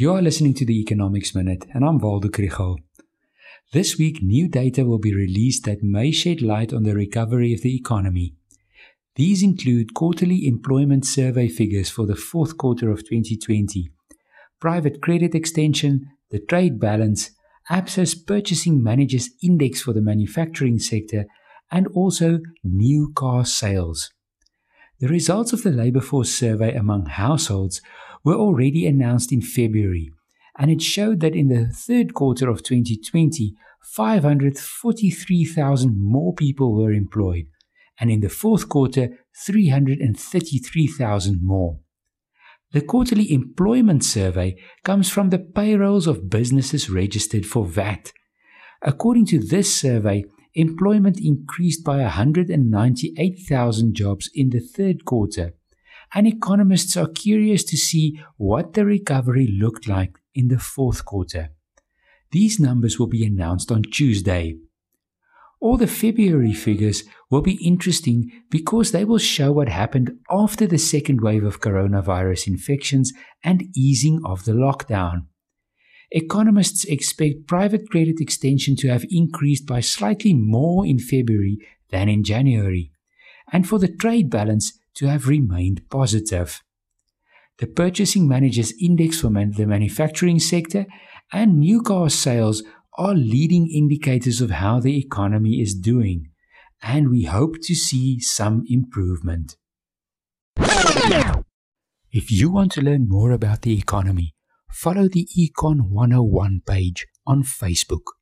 You are listening to the Economics Minute, and I'm Waldo Krugell. This week, new data will be released that may shed light on the recovery of the economy. These include quarterly employment survey figures for the fourth quarter of 2020, private credit extension, the trade balance, ABSA's Purchasing Managers Index for the manufacturing sector, and also new car sales. The results of the labor force survey among households were already announced in February, and it showed that in the third quarter of 2020, 543,000 more people were employed, and in the fourth quarter, 333,000 more. The quarterly employment survey comes from the payrolls of businesses registered for VAT. According to this survey, employment increased by 198,000 jobs in the third quarter and economists are curious to see what the recovery looked like in the fourth quarter. These numbers will be announced on Tuesday. All the February figures will be interesting because they will show what happened after the second wave of coronavirus infections and easing of the lockdown. Economists expect private credit extension to have increased by slightly more in February than in January, and for the trade balance to have remained positive. The Purchasing Managers Index for the manufacturing sector and new car sales are leading indicators of how the economy is doing, and we hope to see some improvement. If you want to learn more about the economy, follow the Econ 101 page on Facebook.